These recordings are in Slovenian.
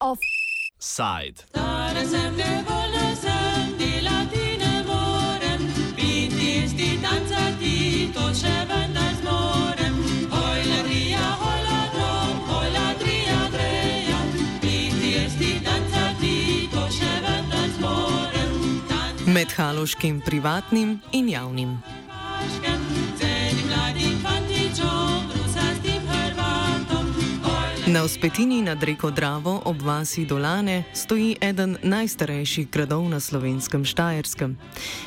Offside. Haloškim privatnim in javnim. Na vzpetini nad reko Dravo ob vasi Dolane stoji eden najstarejših gradov na slovenskem Štajerskem.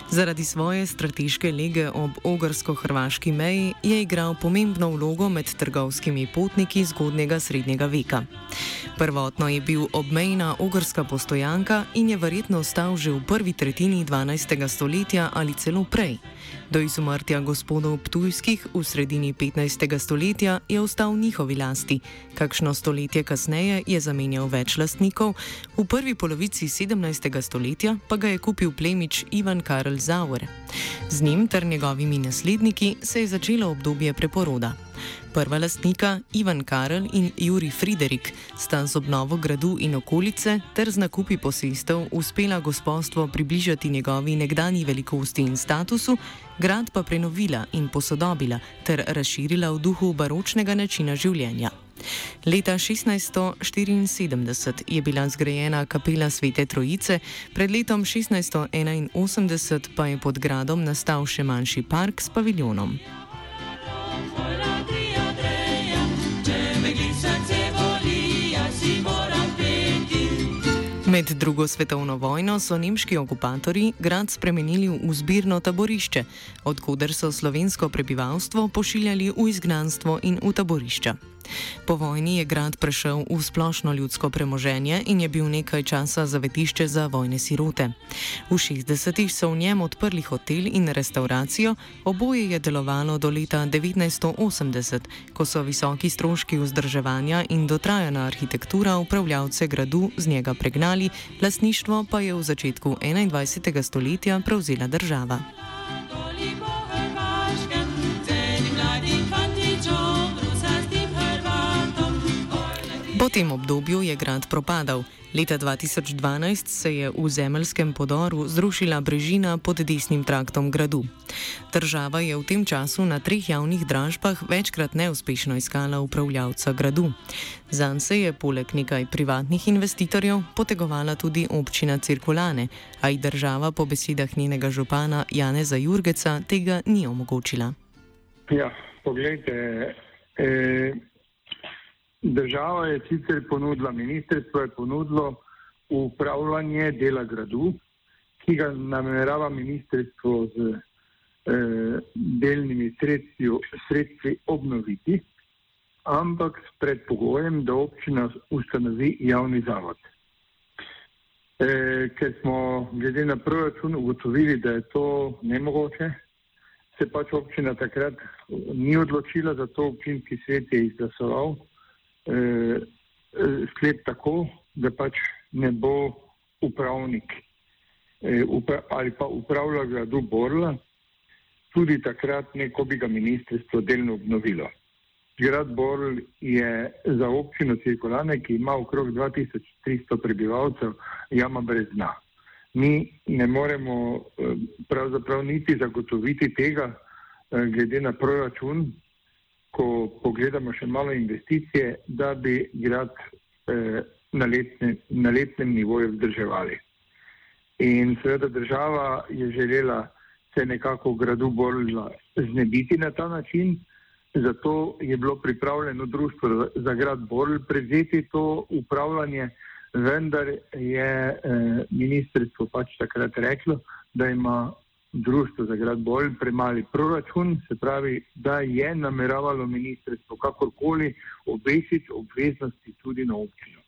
Zaradi svoje strateške lege ob ogorsko-hrvaški meji je igral pomembno vlogo med trgovskimi potniki zgodnega srednjega veka. Prvotno je bil obmejna ogorska postojanka in je verjetno ostal že v prvi tretjini 12. stoletja ali celo prej. Do izumrtja gospodov Ptujskih v sredini 15. stoletja je ostal v njihovi lasti, kakšno stoletje kasneje je zamenjal več lastnikov, v prvi polovici 17. stoletja pa ga je kupil plemič Ivan Karl Zauer. Z njim ter njegovimi nasledniki se je začelo obdobje preporoda. Prva lastnika, Ivan Karel in Juri Friderik, sta z obnovo gradu in okolice ter z nakupi posestev uspela gospodstvo približati njegovi nekdani velikosti in statusu, grad pa prenovila in posodobila ter razširila v duhu baročnega načina življenja. Leta 1674 je bila zgrajena kapela Svete Trojice, pred letom 1681 pa je pod gradom nastal še manjši park s paviljonom. Med drugo svetovno vojno so nemški okupatorji grad spremenili v zbirno taborišče, odkuder so slovensko prebivalstvo pošiljali v izgnanstvo in v taborišča. Po vojni je grad prešel v splošno ljudsko premoženje in je bil nekaj časa zavetišče za vojne sirote. V 60-ih so v njem odprli hotel in restauracijo, oboje je delovalo do leta 1980, ko so visoki stroški vzdrževanja in dotrajana arhitektura upravljavce gradu z njega pregnali, lasništvo pa je v začetku 21. stoletja prevzela država. Po tem obdobju je grad propadal. Leta 2012 se je v zemeljskem podoru zrušila brežina pod desnim traktom gradu. Država je v tem času na treh javnih dražbah večkrat neuspešno iskala upravljavca gradu. Zan se je poleg nekaj privatnih investitorjev potegovala tudi občina Cirkulane, a ji država po besedah njenega župana Janeza Jurgeca tega ni omogočila. Ja, poglejte. Eh... Država je sicer ponudila, ministrstvo je ponudilo upravljanje dela gradu, ki ga namerava ministrstvo z eh, delnimi sredstvi, sredstvi obnoviti, ampak s predpogojem, da občina ustanovi javni zavod. Eh, ker smo glede na proračun ugotovili, da je to nemogoče, se pač občina takrat ni odločila, zato občinski svet je izglasoval eh, sklep tako, da pač ne bo upravnik eh, upra ali pa upravlja gradu Borla, tudi takrat neko bi ga ministrstvo delno obnovilo. Grad Borl je za občino Cirkulane, ki ima okrog 2300 prebivalcev, jama brez dna. Mi ne moremo eh, pravzaprav niti zagotoviti tega, eh, glede na proračun, ko pogledamo še malo investicije, da bi grad eh, na, letne, na letnem nivoju vzdrževali. In seveda država je želela se nekako gradu bolj znebiti na ta način, zato je bilo pripravljeno društvo za grad bolj prevzeti to upravljanje, vendar je eh, ministrstvo pač takrat reklo, da ima društvo za grad bolj premali proračun, se pravi, da je nameravalo ministrstvo kakorkoli obesiti obveznosti tudi na občino.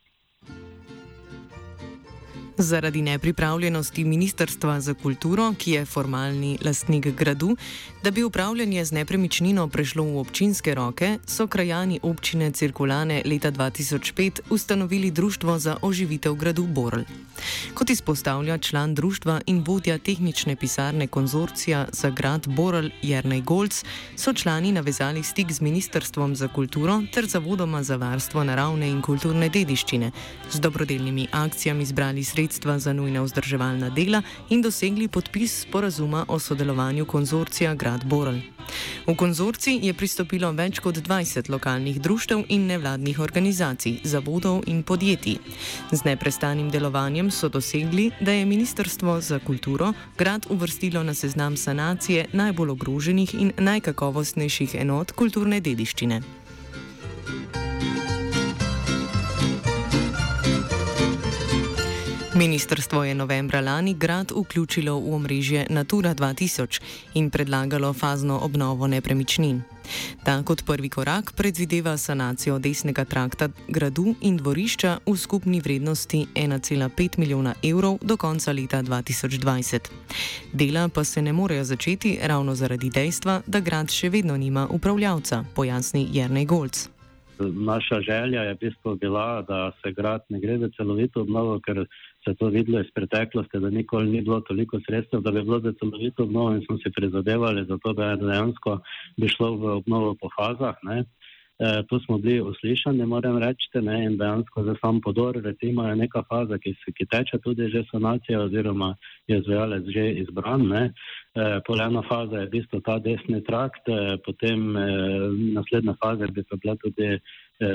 Zaradi nepripravljenosti Ministrstva za kulturo, ki je formalni lastnik gradu, da bi upravljanje z nepremičnino prešlo v občinske roke, so krajani občine Cirkulane leta 2005 ustanovili Društvo za oživitev gradu Borl. Kot izpostavlja član društva in vodja tehnične pisarne konzorcija za grad Borl Jrnej Golc, so člani navezali stik z Ministrstvom za kulturo ter Zavodoma za varstvo naravne in kulturne dediščine, z dobrodelnimi akcijami zbrali sredstva sredstva za nujna vzdrževalna dela in dosegli podpis sporazuma o sodelovanju konzorcija Grad Borel. V konzorciji je pristopilo več kot 20 lokalnih društev in nevladnih organizacij, zavodov in podjetij. Z neprestanim delovanjem so dosegli, da je Ministrstvo za kulturo grad uvrstilo na seznam sanacije najbolj ogroženih in najkakovostnejših enot kulturne dediščine. Ministrstvo je novembra lani grad vključilo v omrežje Natura 2000 in predlagalo fazno obnovo nepremičnin. Ta kot prvi korak predvideva sanacijo desnega trakta gradu in dvorišča v skupni vrednosti 1,5 milijona evrov do konca leta 2020. Dela pa se ne morejo začeti ravno zaradi dejstva, da grad še vedno nima upravljavca, pojasni Jrnej Golc. Naša želja je v bistvu bila, da se grad ne gre za celovito obnovo, ker se to videlo iz preteklosti, da nikoli ni bilo toliko sredstev, da bi bilo za celovito obnovo in smo si prizadevali za to, da je dejansko bi šlo v obnovo po fazah. Ne. E, tu smo bili uslišani, moram reči, ne, in dejansko za sam podor, recimo, je neka faza, ki, ki teče tudi že sanacija oziroma je izvajalec že izbran. Ne. E, Poljena faza je v bistvu ta desni trakt, e, potem e, naslednja faza bi pa bila tudi e,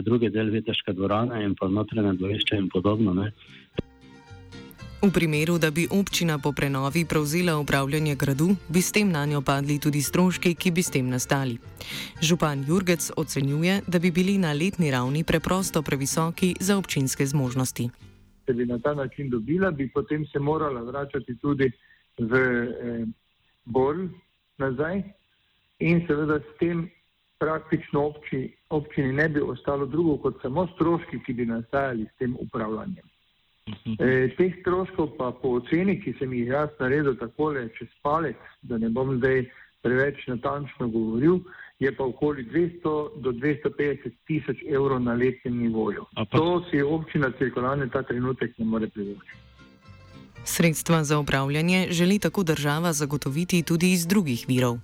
drugi del Viteške dvorane in pa notranje dvorišče in podobno. Ne. V primeru, da bi občina po prenovi prevzela upravljanje gradu, bi s tem na njo padli tudi stroški, ki bi s tem nastali. Župan Jurgec ocenjuje, da bi bili na letni ravni preprosto previsoki za občinske zmožnosti. Če bi na ta način dobila, bi potem se morala vračati tudi v eh, bolj nazaj in seveda s tem praktično obči, občini ne bi ostalo drugo kot samo stroški, ki bi nastajali s tem upravljanjem. E, teh stroškov pa po oceni, ki sem jih jaz naredil takole čez palec, da ne bom zdaj preveč natančno govoril, je pa okoli 200 do 250 tisoč evrov na letnem nivoju. To si občina cirkularne ta trenutek ne more privoščiti. Sredstva za upravljanje želi tako država zagotoviti tudi iz drugih virov.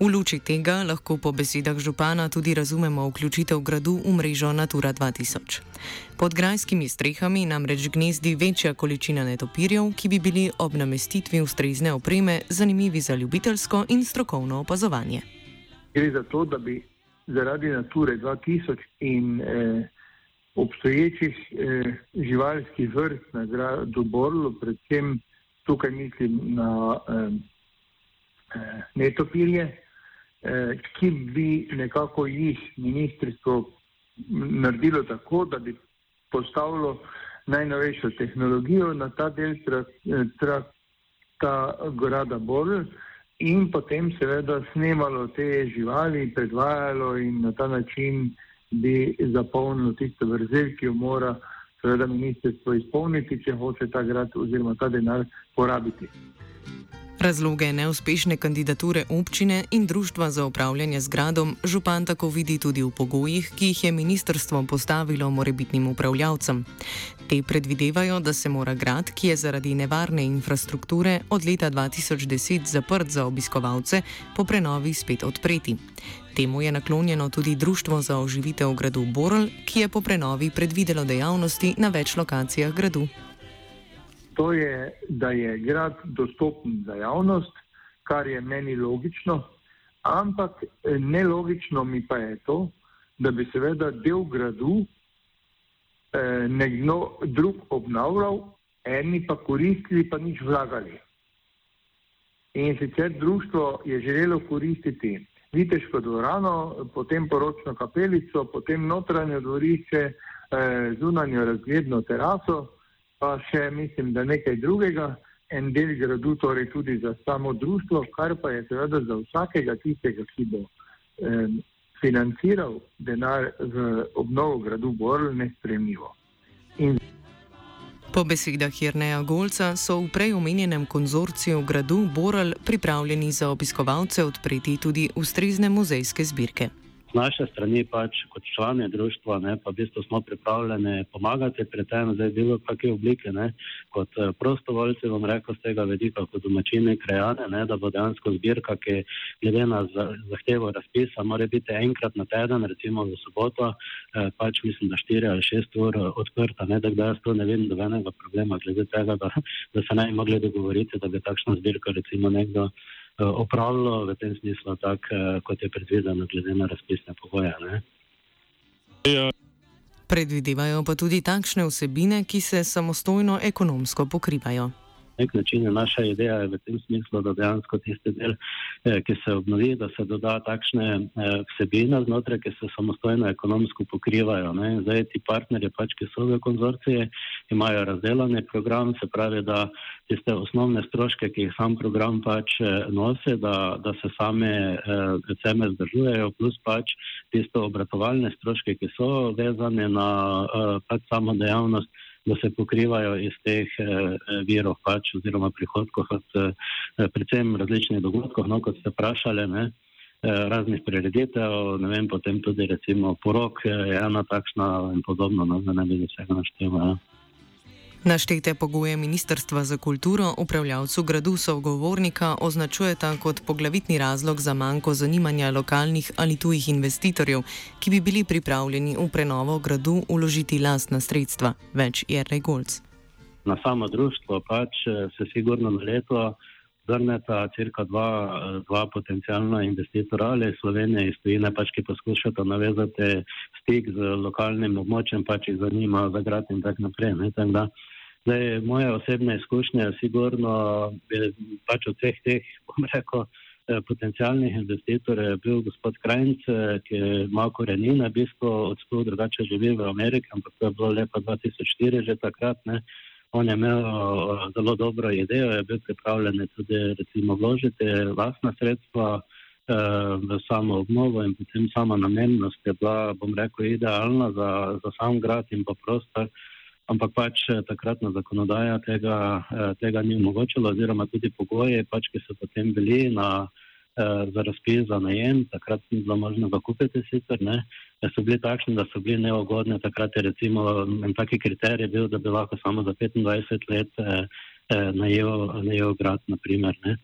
V luči tega lahko po besedah župana tudi razumemo vključitev gradu v mrežo Natura 2000. Pod grajskimi strehami namreč gnezdi večja količina netopirjev, ki bi bili ob namestitvi ustrezne opreme zanimivi za ljubiteljsko in strokovno opazovanje. Gre za to, da bi zaradi Nature 2000 in eh, obstoječih eh, živalskih vrst na gradu Borlu, predvsem tukaj mislim na eh, eh, netopirje, eh, ki bi nekako jih ministrstvo naredilo tako, da bi postavilo najnovejšo tehnologijo na ta del trakta grada Borl in potem seveda snemalo te živali, predvajalo in na ta način bi zapolnilo tisto vrzel, ki jo mora seveda ministrstvo izpolniti, če hoče ta grad oziroma ta denar porabiti. Razloge neuspešne kandidature občine in Društva za upravljanje z gradom župan tako vidi tudi v pogojih, ki jih je ministrstvo postavilo morebitnim upravljavcem. Te predvidevajo, da se mora grad, ki je zaradi nevarne infrastrukture od leta 2010 zaprt za obiskovalce, po prenovi spet odpreti. Temu je naklonjeno tudi Društvo za oživitev gradu Borl, ki je po prenovi predvidelo dejavnosti na več lokacijah gradu. To je, da je grad dostopen za javnost, kar je meni logično, ampak eh, nelogično mi pa je to, da bi seveda del gradu eh, nekdo drug obnavljal, eni pa koristili, pa nič vlagali. In sicer društvo je želelo koristiti Viteško dvorano, potem poročno kapelico, potem notranje dvorišče, eh, zunanjo razgledno teraso, pa še mislim, da nekaj drugega, en del gradu torej tudi za samo društvo, kar pa je seveda za vsakega tistega, ki bo eh, financiral denar v obnovo gradu bolj nespremljivo. In Po besedah Jrneja Golca so v prej omenjenem konzorciju gradu Boral pripravljeni za obiskovalce odpreti tudi ustrezne muzejske zbirke. Z naše strani, pač kot člani društva, ne, pa v bistvu smo pripravljeni pomagati pri tem, zdaj bilo kakšne oblike, ne, kot eh, prostovoljci, bom rekel, z tega vedika, kot domačine, krajane, ne, da bo dejansko zbirka, ki glede na zahtevo razpisa, mora biti enkrat na teden, recimo v soboto, eh, pač mislim, da 4 ali 6 ur odprta, ne, da jaz to ne vidim dobenega problema, glede tega, da, da se naj mogli dogovoriti, da bi takšna zbirka recimo nekdo eh, opravljalo v tem smislu, tak, eh, kot je predvideno, glede na razpisne pogoje. Ja. Predvidevajo pa tudi takšne vsebine, ki se samostojno ekonomsko pokrivajo nek način je naša ideja je v tem smislu, da dejansko tisti del, eh, ki se obnovi, da se doda takšne eh, vsebine znotraj, ki se samostojno ekonomsko pokrivajo. Ne. Zdaj ti partnerji, pač, ki so v konzorciji, imajo razdeljene program, se pravi, da tiste osnovne stroške, ki jih sam program pač eh, nosi, da, da se same ceme zdržujejo, plus pač tiste obratovalne stroške, ki so vezane na pač samo dejavnost da se pokrivajo iz teh eh, eh, virov, pač, oziroma prihodkov, od, eh, predvsem različnih dogodkov, no, kot ste vprašali, eh, raznih prireditev, potem tudi recimo porok je ena takšna in podobno, no, da ne bi vsega naštevali. Naštete pogoje Ministrstva za kulturo upravljavcu gradu sogovornika označujeta kot poglavitni razlog za manjko zanimanja lokalnih ali tujih investitorjev, ki bi bili pripravljeni v prenovo gradu uložiti lastna sredstva, več je Regolc. Na samo društvo pač eh, se sigurno na leto vrneta cirka dva, dva potencijalna investitora ali Slovenije iz tujine, pač, ki poskušata navezati stik z lokalnim območjem, pač jih zanima za grad in tako naprej. Ne, tak Zdaj, moje osebne izkušnje, sigurno, pač od vseh teh, bom rekel, eh, potencijalnih investitorjev je bil gospod Krajnc, eh, ki ima korenine, v bistvu od sto drugače živi v Ameriki, ampak to je bilo lepa 2004 že takrat. Ne. On je imel eh, zelo dobro idejo, je bil pripravljen tudi recimo vložiti vlastna sredstva v samo obnovo in potem sama namennost je bila, bom rekel, idealna za, za sam grad in pa prostor ampak pač eh, takratna zakonodaja tega, eh, tega ni omogočila, oziroma tudi pogoje, pač, ki so potem bili na, eh, za razpis za najem, takrat ni bilo možno ga kupiti sicer, ne, so bili takšni, da so bili neugodni, takrat je recimo en taki kriterij bil, da bi lahko samo za 25 let najel, najel grad, naprimer, ne.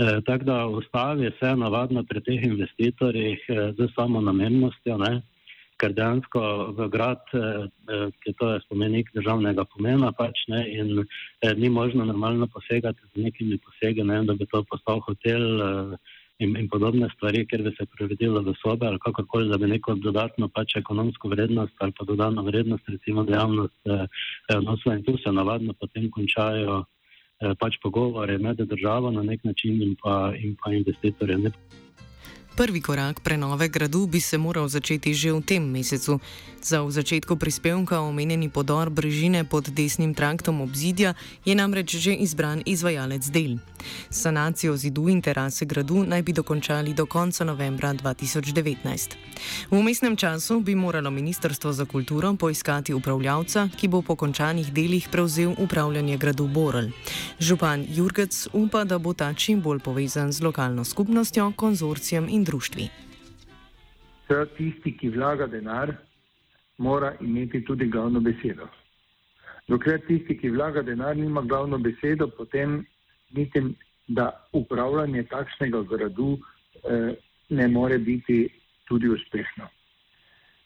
E, tako da ustavi vse navadno pri teh investitorjih z samo namennostjo, ne, ker dejansko v grad, eh, eh, ki to je spomenik državnega pomena, pač, ne, in eh, ni možno normalno posegati z nekimi posegi, ne, da bi to postal hotel in, in podobne stvari, ker bi se priredilo v sobe ali kakorkoli, da bi neko dodatno pač ekonomsko vrednost ali pa dodano vrednost, recimo dejavnost nosila in tu se navadno potem končajo pač pogovore med državo na nek način in pa, in pa investitorje. Prvi korak prenove gradu bi se moral začeti že v tem mesecu. Za v začetku prispevka omenjeni podor brežine pod desnim traktom obzidja je namreč že izbran izvajalec del. Sanacijo zidu in terase gradu naj bi dokončali do konca novembra 2019. V umestnem času bi moralo Ministrstvo za kulturo poiskati upravljavca, ki bo po končanih delih prevzel upravljanje gradu Borel. Župan Jurgec upa, da bo ta čim bolj povezan z lokalno skupnostjo, konzorcijem in društvi. Tisti, ki vlaga denar, mora imeti tudi glavno besedo. Dokler tisti, ki vlaga denar, nima glavno besedo, potem mislim, da upravljanje takšnega gradu eh, ne more biti tudi uspešno.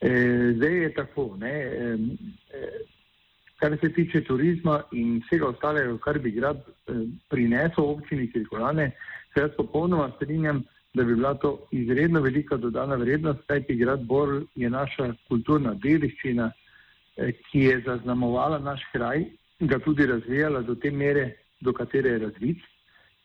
Eh, zdaj je tako, ne, eh, kar se tiče turizma in vsega ostalega, kar bi grad eh, prinesel občini Kirkolane, se jaz popolnoma strinjam, da bi bila to izredno velika dodana vrednost, kajti grad Bor je naša kulturna dediščina, eh, ki je zaznamovala naš kraj, ga tudi razvijala do te mere, do katere je razvit.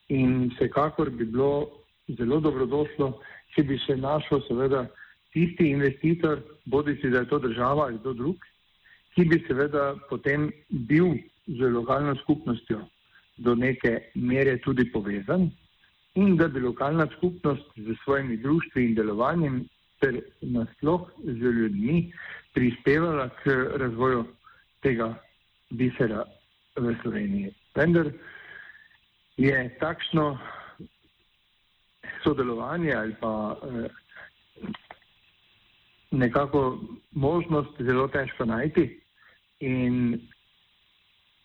In vsekakor bi bilo zelo dobrodošlo, če bi se našel seveda tisti investitor, bodi si da je to država ali kdo drug, ki bi seveda potem bil z lokalno skupnostjo do neke mere tudi povezan in da bi lokalna skupnost z svojimi društvi in delovanjem ter nasploh z ljudmi prispevala k razvoju tega bisera v Sloveniji. Vendar je takšno sodelovanje ali pa eh, nekako možnost zelo težko najti. In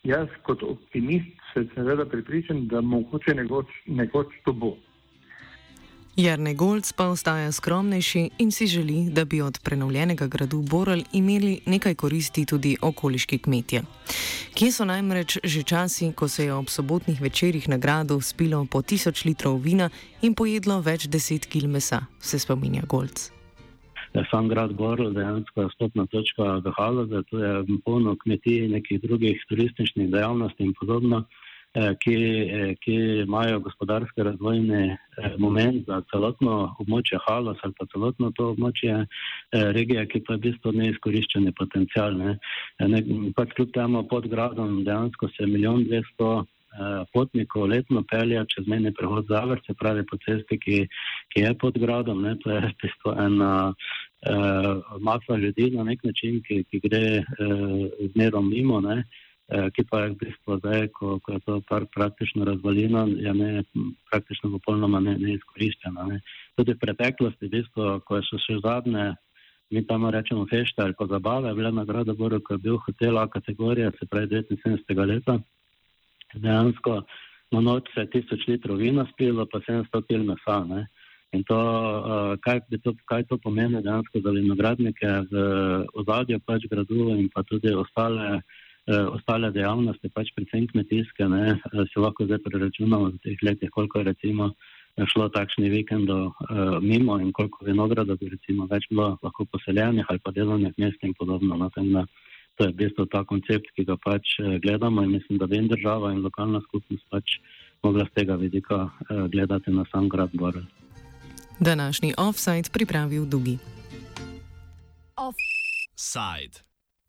jaz kot optimist se seveda pripričam, da mogoče nekoč, nekoč to bo. Jarne Golc pa ostaja skromnejši in si želi, da bi od prenovljenega gradu Borel imeli nekaj koristi tudi okoliški kmetje. Kje so namreč že časi, ko se je ob sobotnih večerjih na gradu spilo po tisoč litrov vina in pojedlo več deset kil mesa, se spominja Golc. Ja, sam grad dejansko je stopna točka v Haloze, tu je polno kmetij in nekih drugih turističnih dejavnosti in podobno. Eh, ki, eh, ki imajo gospodarske razvojne eh, moment za celotno območje Halos ali pa celotno to območje regije, ki pa je v bistvu neizkoriščene potencijalne. Pač kljub temu pod gradom dejansko se milijon dvesto potnikov letno pelja čez meni prehod Zavr, se pravi po cesti, ki, ki je pod gradom. Ne, to je v bistvu ena uh, masa ljudi na nek način, ki, ki gre uh, zmerom mimo. Ne, Eh, ki pa je v bistvu zdaj, ko, ko je to park praktično razvaljeno, je ne, praktično popolnoma ne, neizkoriščena. Ne. Tudi v preteklosti, v bistvu, ko so še zadnje, mi tam rečemo fešte ali pa zabave, bile na gradu Boru, ko je bil hotel A kategorija, se pravi 79. leta, dejansko na noč se je tisoč litrov vina spilo, pa 700 kil mesa. Ne. In to, uh, kaj, to, kaj to pomeni dejansko za vinogradnike v ozadju pač gradu in pa tudi ostale ostale dejavnosti, pač predvsem kmetijske, ne, uh, se lahko zdaj preračunamo v teh letih, koliko je recimo šlo takšni vikendov uh, mimo in koliko vinograda bi recimo več bilo lahko poseljenih ali pa delovnih mest in podobno. No, tem, da, to je v bistvu ta koncept, ki ga pač gledamo in mislim, da in država in lokalna skupnost pač mogla z tega vidika uh, gledati na sam grad Borel. Današnji offside pripravil Dugi. Offside.